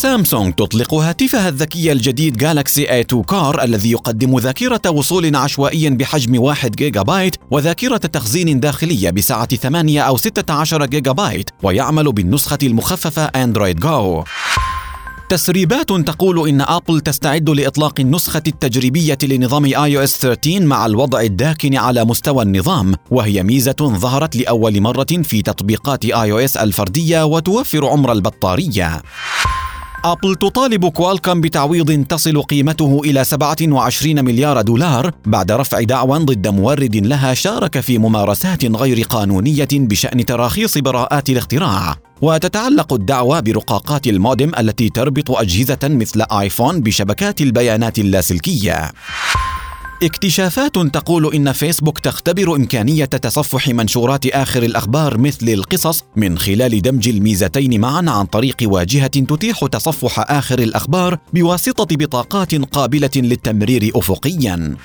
سامسونج تطلق هاتفها الذكي الجديد جالكسي A2 Core الذي يقدم ذاكرة وصول عشوائي بحجم 1 جيجا بايت وذاكرة تخزين داخلية بسعة 8 أو 16 جيجا بايت ويعمل بالنسخة المخففة أندرويد جو تسريبات تقول إن آبل تستعد لإطلاق النسخة التجريبية لنظام iOS 13 مع الوضع الداكن على مستوى النظام وهي ميزة ظهرت لأول مرة في تطبيقات iOS الفردية وتوفر عمر البطارية. أبل تطالب كوالكم بتعويض تصل قيمته إلى 27 مليار دولار بعد رفع دعوى ضد مورد لها شارك في ممارسات غير قانونية بشأن تراخيص براءات الاختراع. وتتعلق الدعوى برقاقات المودم التي تربط أجهزة مثل آيفون بشبكات البيانات اللاسلكية. اكتشافات تقول إن فيسبوك تختبر إمكانية تصفح منشورات آخر الأخبار مثل القصص من خلال دمج الميزتين معا عن طريق واجهة تتيح تصفح آخر الأخبار بواسطة بطاقات قابلة للتمرير افقيا.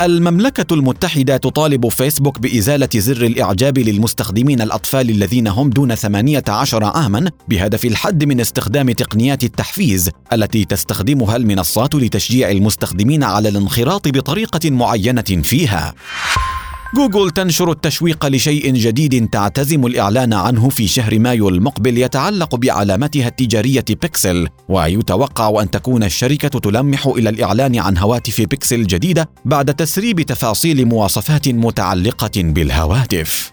المملكة المتحدة تطالب فيسبوك بإزالة زر الإعجاب للمستخدمين الأطفال الذين هم دون 18 عاما بهدف الحد من استخدام تقنيات التحفيز التي تستخدمها المنصات لتشجيع المستخدمين على الانخراط بطريقة معينة فيها. جوجل تنشر التشويق لشيء جديد تعتزم الإعلان عنه في شهر مايو المقبل يتعلق بعلامتها التجارية بيكسل ويتوقع أن تكون الشركة تلمح إلى الإعلان عن هواتف بيكسل جديدة بعد تسريب تفاصيل مواصفات متعلقة بالهواتف.